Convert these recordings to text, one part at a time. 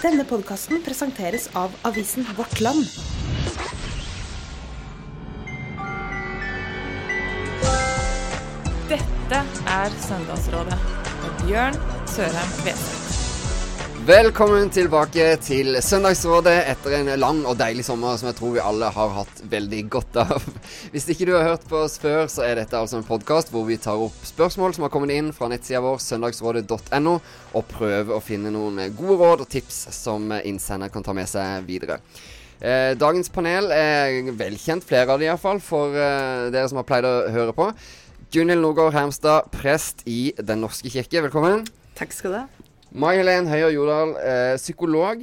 Denne podkasten presenteres av avisen Vårt Land. Dette er Søndagsrådet med Bjørn Sørheim Kveseth. Velkommen tilbake til Søndagsrådet etter en lang og deilig sommer som jeg tror vi alle har hatt veldig godt av. Hvis ikke du har hørt på oss før, så er dette altså en podkast hvor vi tar opp spørsmål som har kommet inn fra nettsida vår søndagsrådet.no, og prøver å finne noen gode råd og tips som innsender kan ta med seg videre. Eh, dagens panel er velkjent, flere av de iallfall, for eh, dere som har pleid å høre på. Gunhild Nogård Hermstad, prest i Den norske kirke, velkommen. Takk skal du ha. Mai Helen Høyer Jordal, eh, psykolog.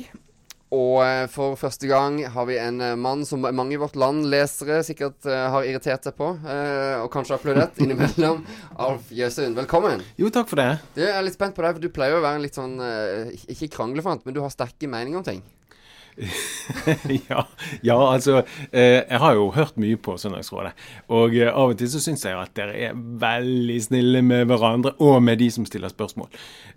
Og eh, for første gang har vi en eh, mann som mange i vårt land lesere sikkert eh, har irritert seg på, eh, og kanskje applaudert innimellom. Alf Jøsund, velkommen. Jo, takk for det. Du, jeg er litt spent på deg, for du pleier å være en litt sånn Ikke kranglefant, men du har sterke meninger om ting. ja, ja, altså eh, Jeg har jo hørt mye på Søndagsrådet. Og eh, av og til så syns jeg at dere er veldig snille med hverandre, og med de som stiller spørsmål.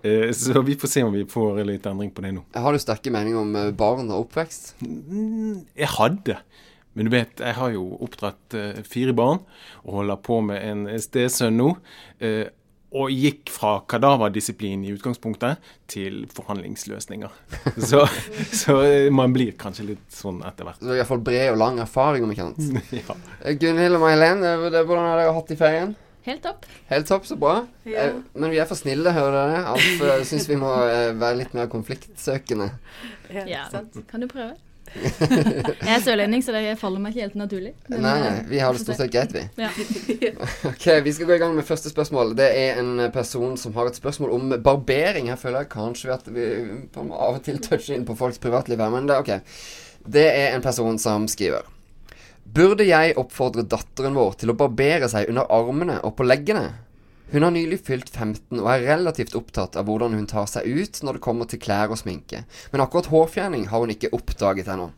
Eh, så vi får se om vi får litt endring på det nå. Har du sterke meninger om barn og oppvekst? Mm, Jeg hadde. Men du vet, jeg har jo oppdratt fire barn, og holder på med en stesønn nå. Og gikk fra kadaverdisiplin i utgangspunktet til forhandlingsløsninger. Så, så eh, man blir kanskje litt sånn etter hvert. Så iallfall bred og lang erfaring, om ikke annet. Ja. Eh, Gunhild og Mai Helen, eh, hvordan har dere hatt i ferien? Helt topp. Helt topp, så bra. Ja. Men vi er for snille, hører dere. Alf syns vi må være litt mer konfliktsøkende. Ja, kan du prøve? Jeg er sørlending, så det faller meg ikke helt naturlig. Nei, Men, nei, eh, vi har det stort sett greit, vi. Ja. Ok, Vi skal gå i gang med første spørsmål. Det er en person som har et spørsmål om barbering. Her føler jeg kanskje at vi av og til toucher inn på folks privatliv her, men det ok. Det er en person som skriver. Burde jeg oppfordre datteren vår til å barbere seg under armene og på leggene? Hun har nylig fylt 15 og er relativt opptatt av hvordan hun tar seg ut når det kommer til klær og sminke, men akkurat hårfjerning har hun ikke oppdaget ennå.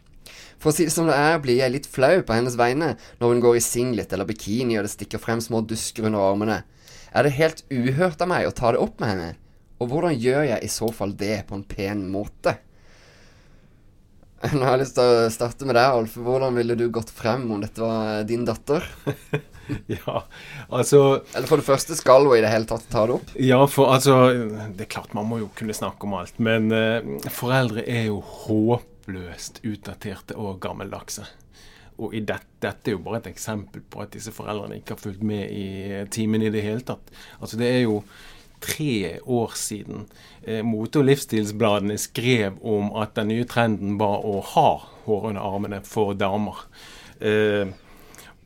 For å si det som det er, blir jeg litt flau på hennes vegne når hun går i singlet eller bikini og det stikker frem små dusker under armene. Er det helt uhørt av meg å ta det opp med henne? Og hvordan gjør jeg i så fall det på en pen måte? Nå har jeg lyst til å starte med deg, Alf. Hvordan ville du gått frem om dette var din datter? ja, altså Eller for det første, skal hun i det hele tatt ta det opp? Ja, for altså Det er klart man må jo kunne snakke om alt, men eh, foreldre er jo håpløst utdaterte og gammeldagse. Og i det, dette er jo bare et eksempel på at disse foreldrene ikke har fulgt med i eh, timen i det hele tatt. Altså det er jo tre år siden eh, Mote- og livsstilsbladene skrev om at den nye trenden var å ha hår under armene for damer. Eh,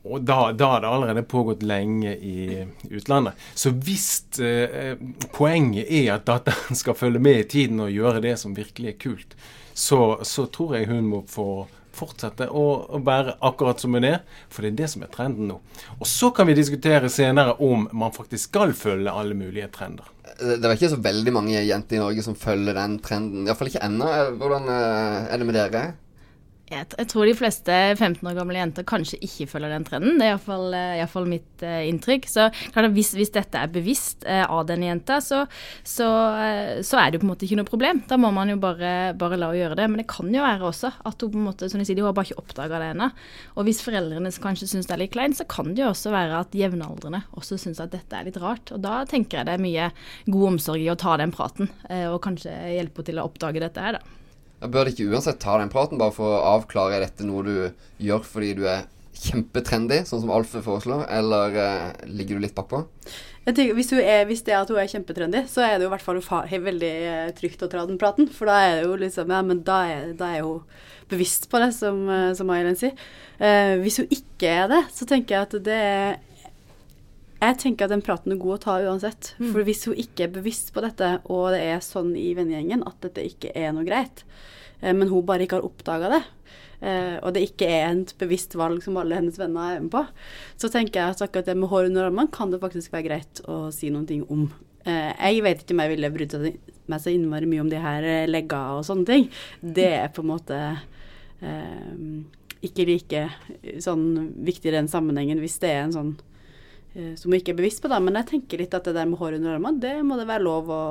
og da, da har det allerede pågått lenge i utlandet. Så hvis eh, poenget er at datteren skal følge med i tiden og gjøre det som virkelig er kult, så, så tror jeg hun må få fortsette å, å være akkurat som hun er, for det er det som er trenden nå. Og så kan vi diskutere senere om man faktisk skal følge alle mulige trender. Det er ikke så veldig mange jenter i Norge som følger den trenden. Iallfall ikke ennå. Hvordan eh, er det med dere? Jeg, tror de fleste 15 år gamle jenter kanskje ikke følger den trenden. Det er iallfall, uh, iallfall mitt eh, inntrykk. Så klart hvis, hvis dette er bevisst eh, av denne jenta, så, så, eh, så er det jo på en måte ikke noe problem. Da må man jo bare, bare la henne gjøre det. Men det kan jo være også at hun på en måte, som de sier, de har bare ikke oppdaga det ennå. Og hvis foreldrene kanskje syns det er litt kleint, så kan det jo også være at jevnaldrende også syns at dette er litt rart. Og da tenker jeg det er mye god omsorg i å ta den praten, eh, og kanskje hjelpe henne til å oppdage dette her, da. Jeg bør ikke uansett ta den praten, bare for å avklare er dette noe du gjør fordi du er kjempetrendy, sånn som Alf foreslår, eller eh, ligger du litt bakpå? Hvis, er, hvis det er at hun er kjempetrendy, så er det jo i hvert fall fa- veldig eh, trygt å ta den praten. For da er det jo liksom Ja, men da er, da er hun bevisst på det, som, eh, som Aylen sier. Eh, hvis hun ikke er det, så tenker jeg at det er Jeg tenker at den praten er god å ta uansett. For hvis hun ikke er bevisst på dette, og det er sånn i vennegjengen at dette ikke er noe greit, eh, men hun bare ikke har oppdaga det, eh, og det ikke er et bevisst valg som alle hennes venner er med på, så tenker jeg at akkurat det med hår under armene kan det faktisk være greit å si noen ting om. Eh, jeg vet ikke om jeg ville brydd meg så innmari mye om de her legger og sånne ting. Det er på en måte eh, ikke like sånn viktig i den sammenhengen hvis det er en sånn som hun ikke er bevisst på, da. Men jeg tenker litt at det der med hår under armene, det må det være lov å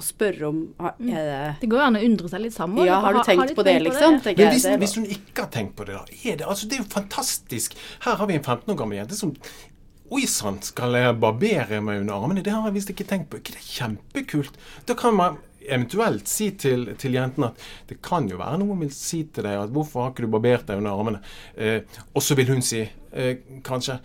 å spørre om er det Det går jo an å undre seg litt sammen. Ja, har du tenkt på det, liksom? tenker Men jeg. hvis, Det er hvis hun ikke har tenkt på det, da er det, altså, det er jo fantastisk. Her har vi en 15 år gammel jente som Oi sann, skal jeg barbere meg under armene? Det har jeg visst ikke tenkt på. ikke det er kjempekult? Da kan man eventuelt si til, til jenten at det kan jo være noen vil si til deg at 'hvorfor har ikke du barbert deg under armene?' Eh, og så vil hun si eh, kanskje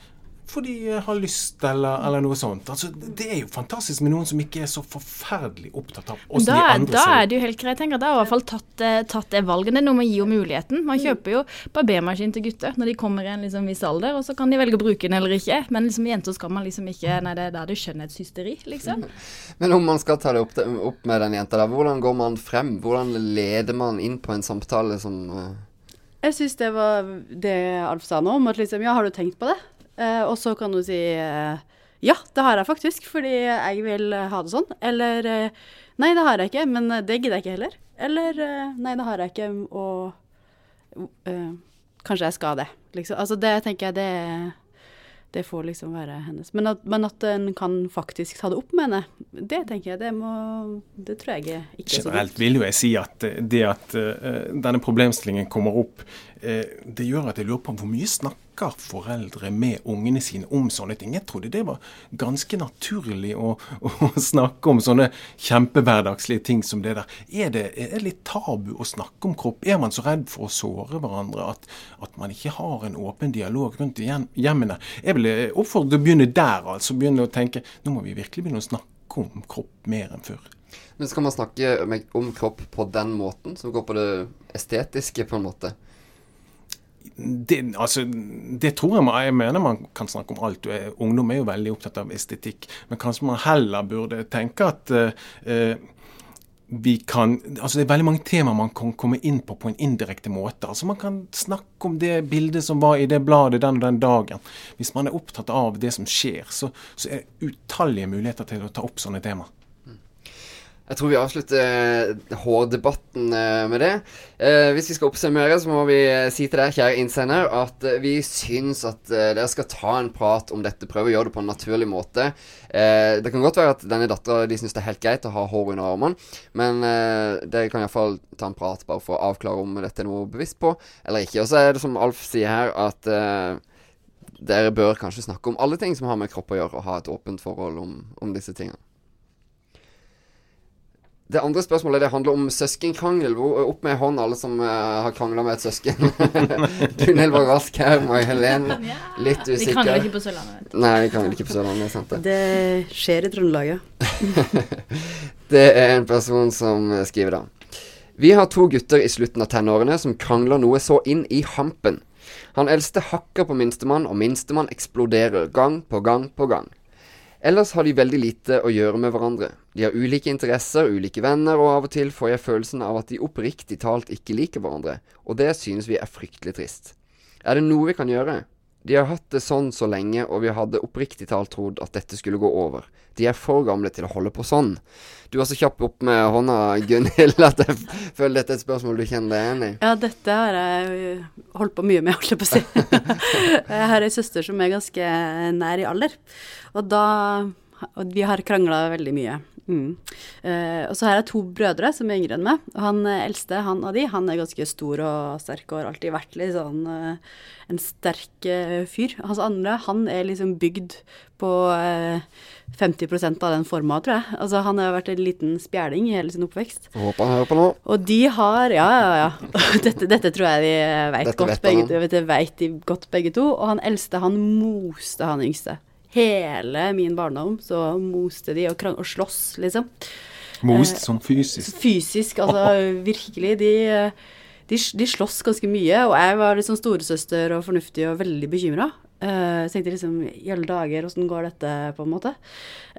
fordi jeg har lyst, eller, eller noe sånt. Altså, det er jo fantastisk med noen som ikke er så forferdelig opptatt av oss Da, de er- andre da er det jo helt greit. Tenker Da har i hvert fall tatt, eh, tatt det valget. Det er noe med å gi henne muligheten. Man kjøper jo barbermaskin til gutter når de kommer i en liksom viss alder, og så kan de velge å bruke den eller ikke. Men liksom jenter skal man liksom ikke Nei, det, er er det skjønnhetshysteri, liksom. Men om man skal ta det opp, opp med den jenta der, hvordan går man frem? Hvordan leder man inn på en samtale som eh, Jeg syns det var det Alf sa nå, om at liksom Ja, har du tenkt på det? Eh, og så kan du si uh, Ja, det har jeg faktisk, fordi jeg vil ha det sånn. Eller uh, Nei, det har jeg ikke, men det gidder jeg ikke heller. Eller Nei, det har jeg ikke, og Kanskje jeg skal det, liksom. Altså det tenker jeg det det får liksom være hennes. Men at, men at en kan faktisk ta det opp med henne, det tenker jeg, det må Det tror jeg ikke er så Generelt vil jo jeg si at det at denne problemstillingen kommer opp, det gjør at jeg lurer på hvor mye snakker foreldre med ungene sine om sånne ting. Jeg trodde det var ganske naturlig å, å snakke om sånne kjempehverdagslige ting som det der. Er det, er det litt tabu å snakke om kropp? Er man så redd for å såre hverandre at, at man ikke har en åpen dialog rundt hjemmene? Jeg vil eh, oppfordre til å begynne der, altså. Begynne å tenke nå må vi virkelig begynne å snakke om kropp mer enn før. Men skal man snakke om kropp på den måten, som går på det estetiske, på en måte? Det, altså, det tror jeg man, jeg mener man kan snakke om alt. Er- Ungdom er jo veldig opptatt av estetikk. Men kanskje man heller burde tenke at eh, eh, vi kan altså Det er veldig mange temaer man kan komme inn på på en indirekte måte. altså Man kan snakke om det bildet som var i det bladet den og den dagen. Hvis man er opptatt av det som skjer, så, så er det utallige muligheter til å ta opp sånne temaer. Jeg tror vi avslutter eh, hårdebatten eh, med det. Eh, hvis vi skal oppsummere, så må vi eh, si til deg, kjære innsender, at eh, vi syns at eh, dere skal ta en prat om dette. Prøve å gjøre det på en naturlig måte. Eh, det kan godt være at denne dattera de syns det er helt greit å ha hår under armene, men eh, dere kan iallfall ta en prat bare for å avklare om dette er noe bevisst på eller ikke. Og så er det som Alf sier her, at eh, dere bør kanskje snakke om alle ting som har med kropp å gjøre, og ha et åpent forhold om, om disse tingene. Det andre spørsmålet det handler om søskenkrangel. Opp med hånd, alle som uh, har krangla med et søsken. Gunhild var rask her, Mai Helen litt usikker. Vi krangler ikke på Sørlandet. Nei, vi krangler ikke på Sørlandet. det sant det. Det skjer i Trøndelag, ja. Det er en person som skriver da. Vi har to gutter i slutten av tenårene som krangler noe så inn i hampen. Han eldste hakker på minstemann, og minstemann eksploderer gang på gang på gang. Ellers har de veldig lite å gjøre med hverandre. De har ulike interesser, ulike venner, og av og til får jeg følelsen av at de oppriktig talt ikke liker hverandre, og det synes vi er fryktelig trist. Er det noe vi kan gjøre? De har hatt det sånn så lenge, og vi hadde oppriktig talt trodd at dette skulle gå over. De er for gamle til å holde på sånn. Du var så kjapp opp med hånda, Gunhild, at jeg føler dette er et spørsmål du kjenner deg igjen i. Ja, dette har jeg holdt på mye med, holdt jeg på å si. jeg har ei søster som er ganske nær i alder, og da og vi har krangla veldig mye. Mm. Eh, og så har jeg to brødre som er yngre enn meg. Og han eh, eldste han av de, han er ganske stor og sterk og har alltid vært litt sånn uh, en sterk uh, fyr. Hans andre, han er liksom bygd på eh, 50% av den forma, tror jeg. Altså han har vært en liten spjæling i hele sin oppvekst. Håper han hører på nå. Og de har Ja, ja, ja. Dette, dette tror jeg de vet Dette godt, vet begge, vet, vet de godt, begge to. Og han eldste, han moste han yngste. Hele min barndom så moste de og, og sloss, liksom. Most som fysisk. Fysisk, altså virkelig. De, de, de sloss ganske mye. Og jeg var sånn storesøster og fornuftig og veldig bekymra. Uh, tenkte liksom i alle dager, åssen går dette, på en måte.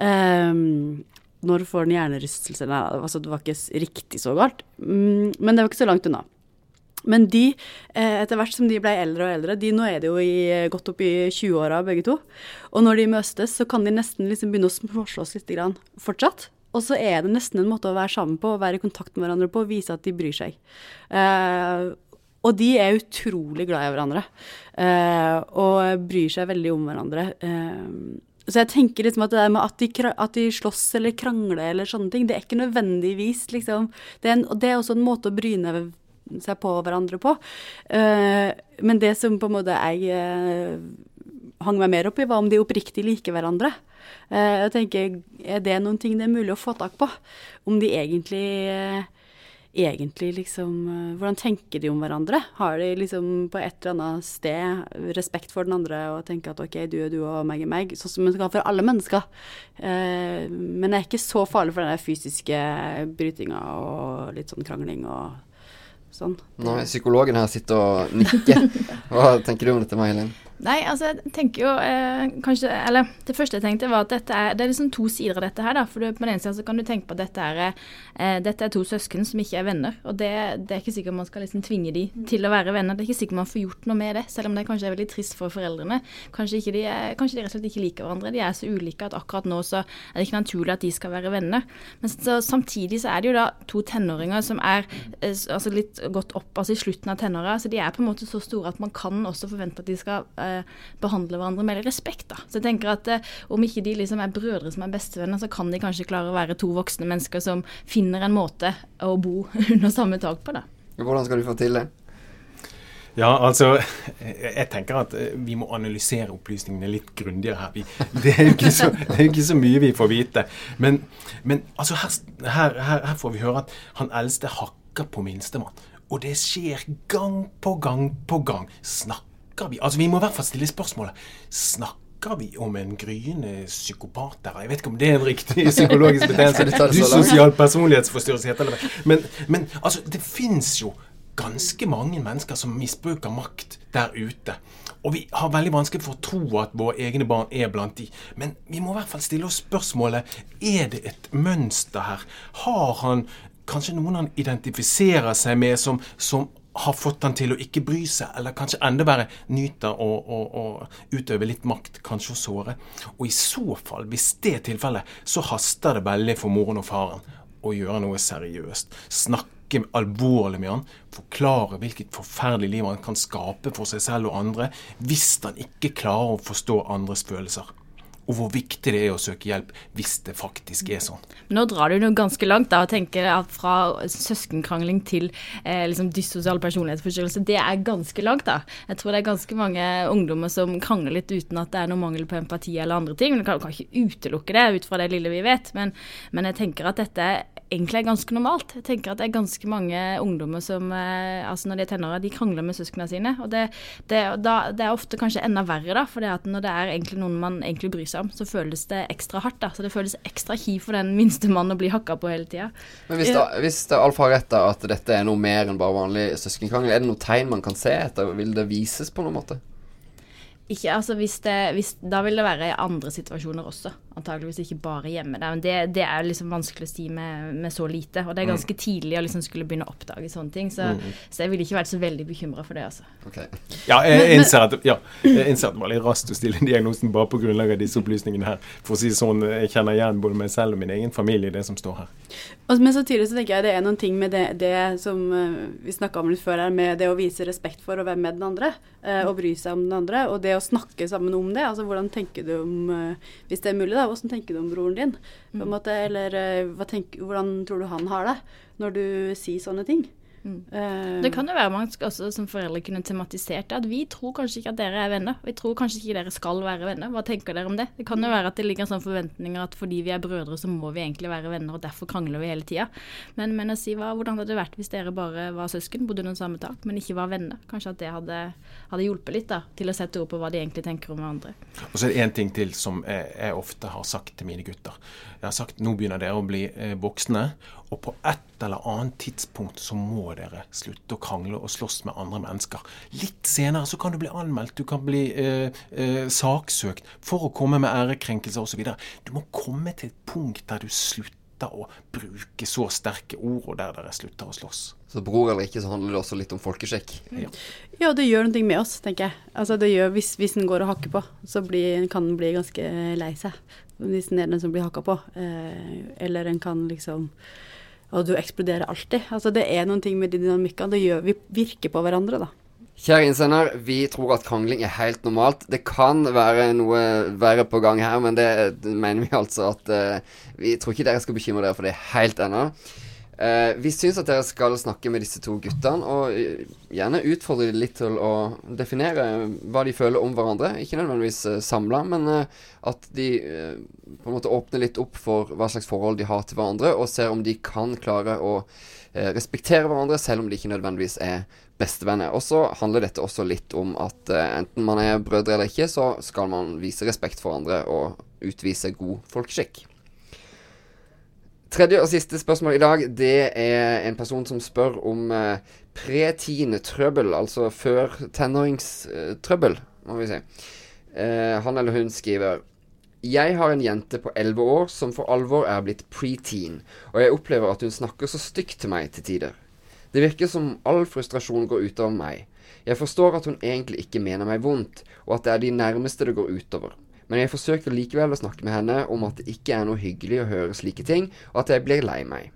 Um, når får den hjernerystelse? Nei, altså, det var ikke riktig så galt. Mm, men det var ikke så langt unna. Men de, eh, etter hvert som de ble eldre og eldre, de nå er det jo i, godt opp i 20-åra begge to, og når de møtes, så kan de nesten liksom begynne å småslåss litt grann fortsatt. Og så er det nesten en måte å være sammen på, å være i kontakt med hverandre på, vise at de bryr seg. Eh, og de er utrolig glad i hverandre, eh, og bryr seg veldig om hverandre. Eh, så jeg tenker liksom at det der med at de, at de slåss eller krangler eller sånne ting, det er ikke nødvendigvis liksom Det er, en, det er også en måte å bryne seg på hverandre på. Eh, men det som på en måte jeg eh, hang meg mer opp i, var om de oppriktig liker hverandre. Eh, jeg tenker, Er det noen ting det er mulig å få tak på? Om de egentlig egentlig liksom Hvordan tenker de om hverandre? Har de liksom på et eller annet sted respekt for den andre og tenker at OK, du er du og meg er meg, sånn som man skal for alle mennesker. Men det er ikke så farlig for den fysiske brytinga og litt sånn krangling og sånn. Nei, psykologen her sitter og nikker. Hva tenker du om dette, May-Helen? Nei, altså jeg tenker jo eh, kanskje Eller det første jeg tenkte, var at dette er, det er liksom to sider av dette her. da, for du, På den ene siden så kan du tenke på at dette er, eh, dette er to søsken som ikke er venner. Og det, det er ikke sikkert man skal liksom tvinge de til å være venner. Det er ikke sikkert man får gjort noe med det, selv om det kanskje er veldig trist for foreldrene. Kanskje, ikke de, er, kanskje de rett og slett ikke liker hverandre. De er så ulike at akkurat nå så er det ikke naturlig at de skal være venner. Men så, samtidig så er det jo da to tenåringer som er eh, altså litt gått opp, altså i slutten av tenåra. Så de er på en måte så store at man kan også forvente at de skal eh, behandle hverandre med litt respekt. da. Så jeg tenker at eh, om ikke de liksom er brødre som er bestevenner, så kan de kanskje klare å være to voksne mennesker som finner en måte å bo under samme tak på, da. Hvordan skal du få til det? Ja, altså Jeg tenker at eh, vi må analysere opplysningene litt grundigere her. Vi, det, er jo ikke så, det er ikke så mye vi får vite. Men, men altså her, her, her, får vi høre at han eldste hakker på minstemann. Og det skjer gang på gang på gang. Snakker vi Altså, vi må i hvert fall stille spørsmålet. Snakker vi om en gryende psykopat? Jeg vet ikke om det er en riktig psykologisk betegnelse. Dyssosial personlighetsforstyrrelse heter det. Men, men altså, det fins jo ganske mange mennesker som misbruker makt der ute. Og vi har veldig vanskelig for å tro at våre egne barn er blant de. Men vi må i hvert fall stille oss spørsmålet er det et mønster her. Har han kanskje noen han identifiserer seg med som, som har fått han til å ikke bry seg, eller kanskje enda verre nyte å, å, å utøve litt makt, kanskje å såre. Og i så fall, hvis det er tilfellet, så haster det veldig for moren og faren å gjøre noe seriøst. Snakke alvorlig med han, forklare hvilket forferdelig liv han kan skape for seg selv og andre, hvis han ikke klarer å forstå andres følelser. Og hvor viktig det er å søke hjelp hvis det faktisk er sånn. Nå drar du noe ganske langt da, og tenker at fra søskenkrangling til eh, liksom dyssosial personlighetsforstyrrelse. Det er ganske langt, da. Jeg tror det er ganske mange ungdommer som krangler litt uten at det er noe mangel på empati eller andre ting. Men kan, kan ikke utelukke det ut fra det lille vi vet. Men, men jeg tenker at dette egentlig er ganske normalt. Jeg tenker at det er ganske mange ungdommer som eh, altså når de er tenåra, de krangler med søsknene sine. Og det, det, da, det er ofte kanskje enda verre, da. For når det er noen man egentlig bryr seg om, så føles det ekstra hardt. da. Så det føles ekstra kjipt for den minste mannen å bli hakka på hele tida. Men hvis, da, hvis det Alf har rett, da, at dette er noe mer enn bare vanlig søskenkrangel, er det noe tegn man kan se etter? Vil det vises på noen måte? Ikke, altså hvis det, hvis, Da vil det være i andre situasjoner også. Antageligvis ikke bare hjemme. Der. Men det, det er liksom vanskelig å si med, med så lite. Og det er ganske tidlig å liksom skulle begynne å oppdage sånne ting. Så, så jeg ville ikke vært så veldig bekymra for det. altså. Okay. Ja, jeg innser at, ja, jeg innser at det var litt raskt å stille diagnosen bare på grunnlag av disse opplysningene her. For å si det sånn, Jeg kjenner igjen både meg selv og min egen familie i det som står her. Og, men samtidig så tenker jeg det er noen ting med det, det som eh, vi snakka om litt før her, med det å vise respekt for å være med den andre, eh, og bry seg om den andre, og det å snakke sammen om det. Altså hvordan tenker du om eh, Hvis det er mulig, da, hvordan tenker du om broren din? På en måte, eller eh, hva tenk, hvordan tror du han har det når du sier sånne ting? Eh, Det kan jo være man også som foreldre kunne tematisert det. At vi tror kanskje ikke at dere er venner. Vi tror kanskje ikke dere skal være venner. Hva tenker dere om det? Det kan jo være at det ligger sånne forventninger at fordi vi er brødre, så må vi egentlig være venner, og derfor krangler vi hele tida. Men, men å si hva, hvordan hadde det vært hvis dere bare var søsken, bodde under samme tak, men ikke var venner? Kanskje at det hadde, hadde hjulpet litt da, til å sette ord på hva de egentlig tenker om hverandre. Og så er det én ting til som jeg, jeg ofte har sagt til mine gutter. Jeg har sagt nå begynner dere å bli eh, voksne, og på et eller annet tidspunkt så må dere slutte å krangle og slåss med andre mennesker. Litt senere så kan du bli anmeldt, du kan bli eh, eh, saksøkt for å komme med ærekrenkelser osv. Du må komme til et punkt der du slutter å bruke så sterke ord, og der dere slutter å slåss. Så bror eller ikke, så handler det også litt om folkesjekk. Ja, det gjør noe med oss, tenker jeg. Altså det gjør, hvis, hvis en går og hakker på, så blir, kan en bli ganske lei seg. Hvis en er den som blir hakka på. Eh, eller en kan liksom Og du eksploderer alltid. Altså det er noen ting med de dynamikkene. Det gjør vi virker på hverandre, da. Kjære innsender, vi tror at krangling er helt normalt. Det kan være noe verre på gang her, men det mener vi altså at uh, Vi tror ikke dere skal bekymre dere for det helt ennå. Uh, vi syns at dere skal snakke med disse to guttene, og uh, gjerne utfordre dem litt til å definere hva de føler om hverandre. Ikke nødvendigvis uh, samla, men at de på en måte åpner litt opp for hva slags forhold de har til hverandre, og ser om de kan klare å respektere hverandre, selv om de ikke nødvendigvis er bestevenner. Og så handler dette også litt om at enten man er brødre eller ikke, så skal man vise respekt for hverandre og utvise god folkeskikk. Tredje og siste spørsmål i dag, det er en person som spør om eh, pre-teen-trøbbel, altså før tenåringstrøbbel, må vi si. Eh, han eller hun skriver jeg har en jente på 11 år som for alvor er blitt preteen, og jeg opplever at hun snakker så stygt til meg til tider. Det virker som all frustrasjon går utover meg. Jeg forstår at hun egentlig ikke mener meg vondt, og at det er de nærmeste det går utover. Men jeg forsøker likevel å snakke med henne om at det ikke er noe hyggelig å høre slike ting, og at jeg blir lei meg.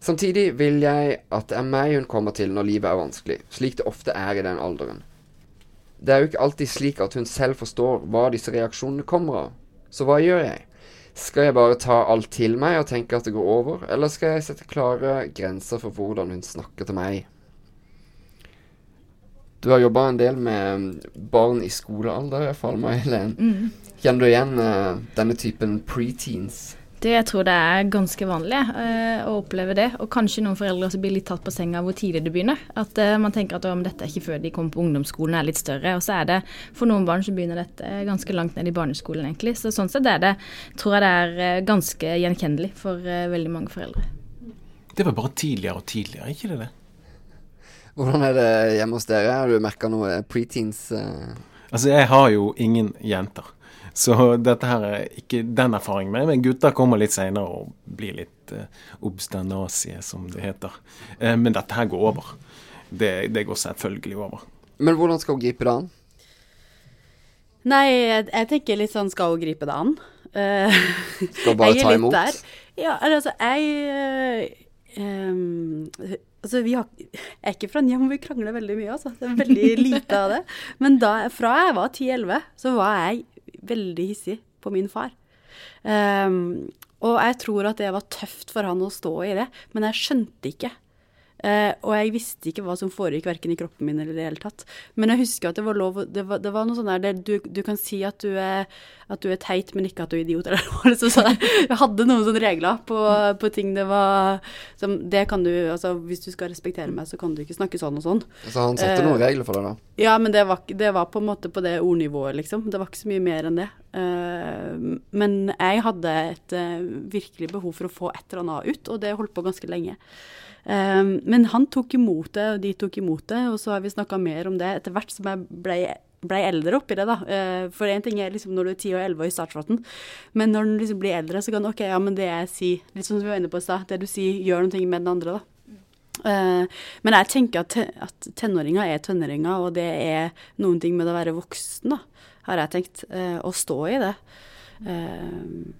Samtidig vil jeg at det er meg hun kommer til når livet er vanskelig, slik det ofte er i den alderen. Det er jo ikke alltid slik at hun selv forstår hva disse reaksjonene kommer av. Så hva gjør jeg? Skal jeg bare ta alt til meg og tenke at det går over, eller skal jeg sette klare grenser for hvordan hun snakker til meg? Du har jobba en del med barn i skolealder, i hvert fall, May-Helen. Mm. Kjenner du igjen uh, denne typen preteens? Det, jeg tror det er ganske vanlig uh, å oppleve det. Og kanskje noen foreldre også blir litt tatt på senga hvor tidlig det begynner. At uh, man tenker at om dette er ikke før de kommer på ungdomsskolen er litt større. Og så er det for noen barn så begynner dette ganske langt ned i barneskolen, egentlig. Så sånn sett er det, tror jeg det er eh, ganske gjenkjennelig for veldig mange foreldre. Det var bare tidligere og tidligere, ikke det det? Hvordan er det hjemme hos dere? Har du merka noe preteens? Uh... Altså, jeg har jo ingen jenter. Så dette her er ikke den erfaringen med, men gutter kommer litt seinere og blir litt uh, obstanasie, som det heter. Uh, men dette her går over. Det, det, går selvfølgelig over. Men hvordan skal hun gripe det an? Nei, jeg, jeg tenker litt sånn skal hun gripe det an. Uh, skal bare ta imot? Der. Ja, altså jeg um, Altså, har, jeg er ikke fra en hjem vi krangler veldig mye, altså. Det er veldig lite av det. Men da, fra jeg var 10-11, så var jeg veldig hissig på min far. Um, og jeg tror at det var tøft for han å stå i det, men jeg skjønte ikke Uh, og jeg visste ikke hva som foregikk verken i kroppen min eller i det hele tatt. Men jeg husker at det var lov Det var, det var noe sånn der du, du, kan si at du, er, at du, er, teit, men ikke at du er idiot. Eller liksom sånn. Jeg hadde noen sånne regler på, på, ting det var som Det kan du Altså, hvis du skal respektere meg, så kan du ikke snakke sånn og sånn. Så han satte uh, noen regler for deg, da? Ja, men det var, det var, på en måte på det ordnivået, liksom. Det var ikke så mye mer enn det. Uh, men jeg hadde et virkelig behov for å få et eller annet ut, og det holdt på ganske lenge. Um, men han tok imot det, og de tok imot det, og så har vi snakka mer om det etter hvert som jeg ble ble eldre oppi det, da. For én ting er liksom når du er 10 og 11 i startfarten, men når du liksom blir eldre, så kan OK, ja, men det jeg sier, litt som vi var inne på i stad, det du sier, gjør noe med den andre, da. Men jeg tenker at, te at, tenåringer er tenåringer, og det er noen ting med å være voksen, da, har jeg tenkt. Uh, å stå i det. Uh,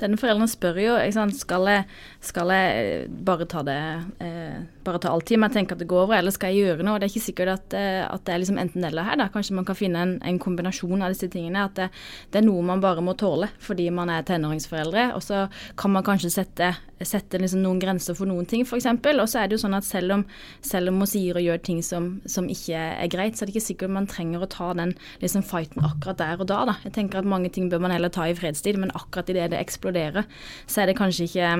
Denne foreldren spør jo sant, skal, jeg, skal jeg bare ta det uh, bare ta all tid, men jeg tenker at det går over, eller skal jeg gjøre noe? Det er ikke sikkert at, uh, at det er liksom enten eller her. da. Kanskje man kan finne en, en kombinasjon av disse tingene. At det, det, er noe man bare må tåle fordi man er tenåringsforeldre. Og så kan man kanskje sette, sette liksom noen grenser for noen ting, f.eks. Og så er det jo sånn at selv om, selv om man sier og gjør ting som, som, ikke er greit, så er det ikke sikkert man trenger å ta den liksom fighten akkurat der og da. da. Jeg tenker at mange ting bør man heller ta i fredstid, men akkurat idet det eksploderer, så er det kanskje ikke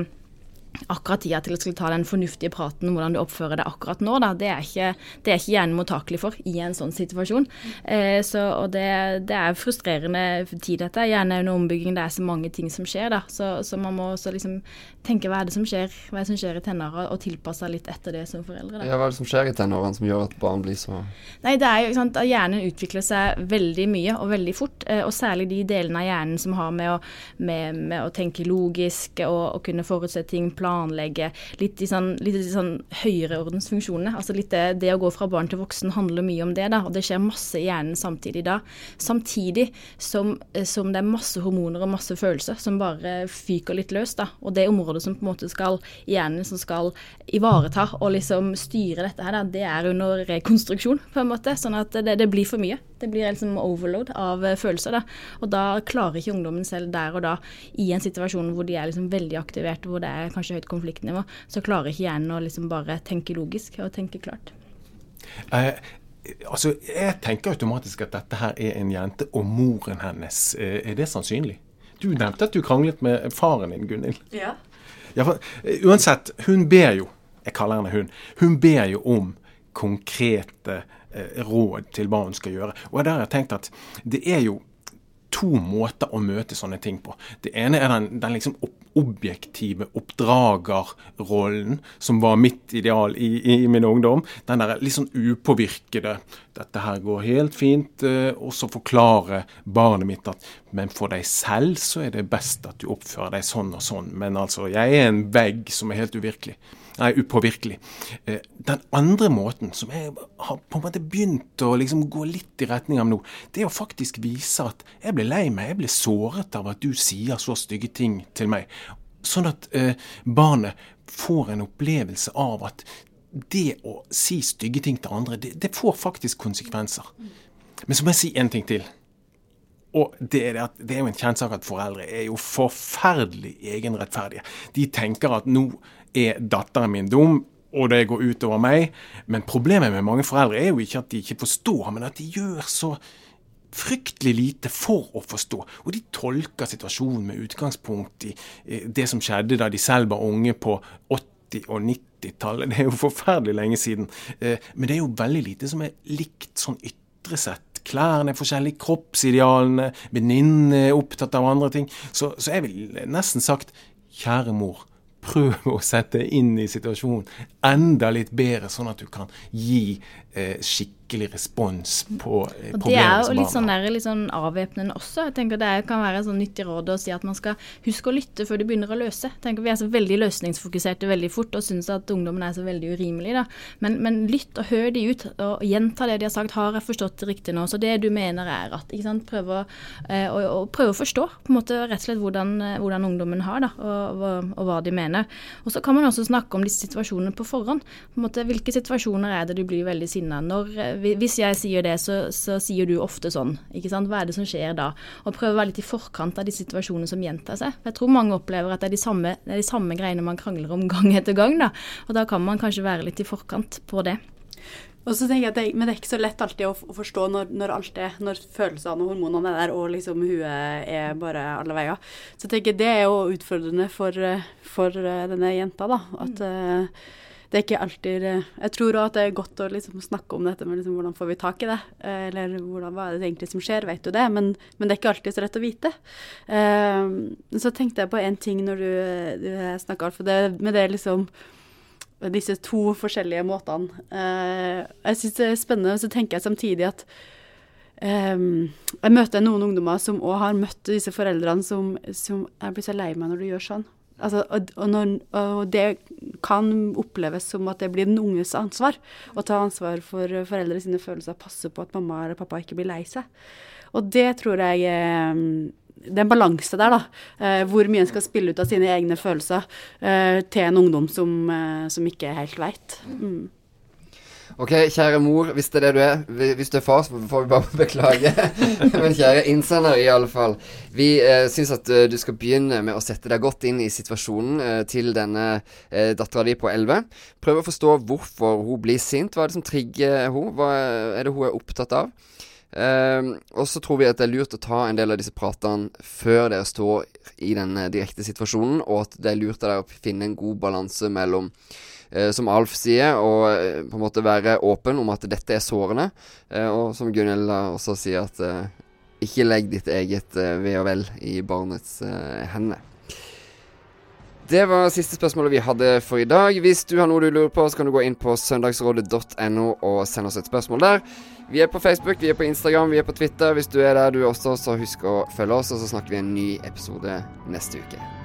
akkurat tida til å skulle ta den fornuftige praten om hvordan du oppfører deg akkurat nå, da, det er ikke, det er ikke hjernen mottakelig for i en sånn situasjon. Eh, så, og det, det, er frustrerende tid, dette. Gjerne under ombygging, det er så mange ting som skjer, da. Så, så man må også liksom tenke hva er det som skjer, hva er det som skjer i tenåra, og tilpasse litt etter det som foreldre. Da. Ja, hva er det som skjer i tenårene som gjør at barn blir så Nei, det er jo sant, at hjernen utvikler seg veldig mye og veldig fort, eh, og særlig de delene av hjernen som har med å, med, med å tenke logisk og, og kunne forutse ting planlegge. Litt i sånn, litt i sånn høyreordensfunksjonene. Altså litt det, det, å gå fra barn til voksen handler mye om det, da. Og det skjer masse i hjernen samtidig da. Samtidig som, som det er masse hormoner og masse følelser som bare fyker litt løs, da. Og det området som på en måte skal hjernen som skal ivareta og liksom styre dette her, da, det er under rekonstruksjon, på en måte. Sånn at det, det blir for mye. Det blir liksom overload av følelser. da. Og da klarer ikke ungdommen selv der og da, i en situasjon hvor de er liksom veldig aktiverte, hvor det er kanskje høyt konfliktnivå, så klarer ikke hjernen å liksom bare tenke logisk og tenke klart. Eh, altså, Jeg tenker automatisk at dette her er en jente, og moren hennes. Eh, er det sannsynlig? Du nevnte at du kranglet med faren din, Gunhild. Ja. ja for, uh, uansett, hun ber jo, jeg kaller henne hun, hun ber jo om konkrete eh, råd til hva hun skal gjøre. Og der har jeg tenkt at det er jo to måter å møte sånne ting på. Det ene er den, den liksom objektive oppdragerrollen, som var mitt ideal i, i, i min ungdom. Den der litt sånn upåvirkede 'Dette her går helt fint', eh, og så forklare barnet mitt at 'Men for deg selv så er det best at du oppfører deg sånn og sånn', men altså, jeg er en vegg som er helt uvirkelig. Nei, upåvirkelig. Eh, den andre måten, som jeg har på en måte begynt å liksom gå litt i retning av nå, det er å faktisk vise at jeg ble lei meg, jeg ble såret av at du sier så stygge ting til meg. Sånn at eh, barnet får en opplevelse av at det å si stygge ting til andre, det, det får faktisk konsekvenser. Men så må jeg si en ting til. Og det er, at, det er jo en kjent sak at foreldre er jo forferdelig egenrettferdige. De tenker at nå er datteren min dum, og det går utover meg. Men problemet med mange foreldre er jo ikke at de ikke forstår, men at de gjør så fryktelig lite for å forstå. Og de tolker situasjonen med utgangspunkt i det som skjedde da de selv var unge på 80- og 90-tallet. Det er jo forferdelig lenge siden. Eh, men det er jo veldig lite som er likt sånn ytre sett. Klærne er forskjellige, kroppsidealene, venninnene er opptatt av andre ting. Så, så jeg vil nesten sagt, kjære mor, prøv å sette inn i situasjonen enda litt bedre, sånn at du kan gi eh, skikkelig respons på eh, problemet som barn Det er jo litt sånn, der, litt sånn avvæpnende også. Jeg tenker Det kan være sånn nyttig råd å si at man skal huske å lytte før de begynner å løse. Jeg tenker Vi er så veldig løsningsfokuserte veldig fort og syns at ungdommen er så veldig urimelig. da. Men, men, lytt og hør de ut, og gjenta det de har sagt. Har jeg forstått det riktig nå? Så det du mener er at ikke sant, Prøve å, eh, å, å, prøve å forstå på en måte rett og slett hvordan, eh, hvordan ungdommen har, da, og, og, og hva de mener. Og så kan man også snakke om disse situasjonene på forhånd. På en måte, hvilke situasjoner er det du blir veldig sinna? Eh, hvis jeg sier det, så, så, sier du ofte sånn. ikke sant? Hva er det som skjer da? Og prøve å være litt i forkant av de situasjonene som gjentar seg. For Jeg tror mange opplever at det er de samme, det er de samme greiene man krangler om gang etter gang. da. Og da kan man kanskje være litt i forkant på det. Og så tenker jeg at det, Men det er ikke så lett alltid å, å forstå når, når, alt er, når følelsene og hormonene er der, og liksom huet er bare alle veier. Så jeg tenker det er jo utfordrende for, for denne jenta, da. At mm. Det er ikke alltid Jeg tror òg at det er godt å liksom snakke om dette med liksom, hvordan får vi tak i det, eh, eller hvordan, hva er det egentlig som skjer, vet du det? Men, men det er ikke alltid så lett å vite. Uh, så tenkte jeg på en ting når du, du snakka, for det med det liksom disse to forskjellige måtene. Uh, jeg syns det er spennende, og så tenker jeg samtidig at um, jeg møter noen ungdommer som òg har møtt disse foreldrene som, som Jeg blir så lei meg når du gjør sånn. Altså, og, når, og, det kan oppleves som at det blir den unges ansvar å ta ansvar for foreldre sine følelser, passe på at mamma eller pappa ikke blir lei seg. Og det tror jeg eh, Det er en balanse der, da. Eh, hvor mye en skal spille ut av sine egne følelser eh, til en ungdom som, som ikke helt veit. Mm. Ok, kjære mor, hvis det er det du er. Hvis du er far, så får vi bare beklage. Men kjære innsender, i alle fall. Vi eh, syns at uh, du skal begynne med å sette deg godt inn i situasjonen eh, til denne eh, dattera di på 11. Prøv å forstå hvorfor hun blir sint. Hva er det som trigger hun? Hva er det hun er opptatt av? Uh, og så tror vi at det er lurt å ta en del av disse pratene før dere står i den direkte situasjonen, og at det er lurt av dere å finne en god balanse mellom Eh, som Alf sier, og eh, på en måte være åpen om at dette er sårende. Eh, og som Gunhild også sier, at ikke legg ditt eget ve og vel i barnets hender. Det var siste spørsmålet vi hadde for i dag. Hvis du har noe du lurer på, så kan du gå inn på søndagsrådet.no og sende oss et spørsmål der. Vi er på Facebook, vi er på Instagram, vi er på Twitter. Hvis du er der du også, så husk å følge oss, og så snakker vi en ny episode neste uke.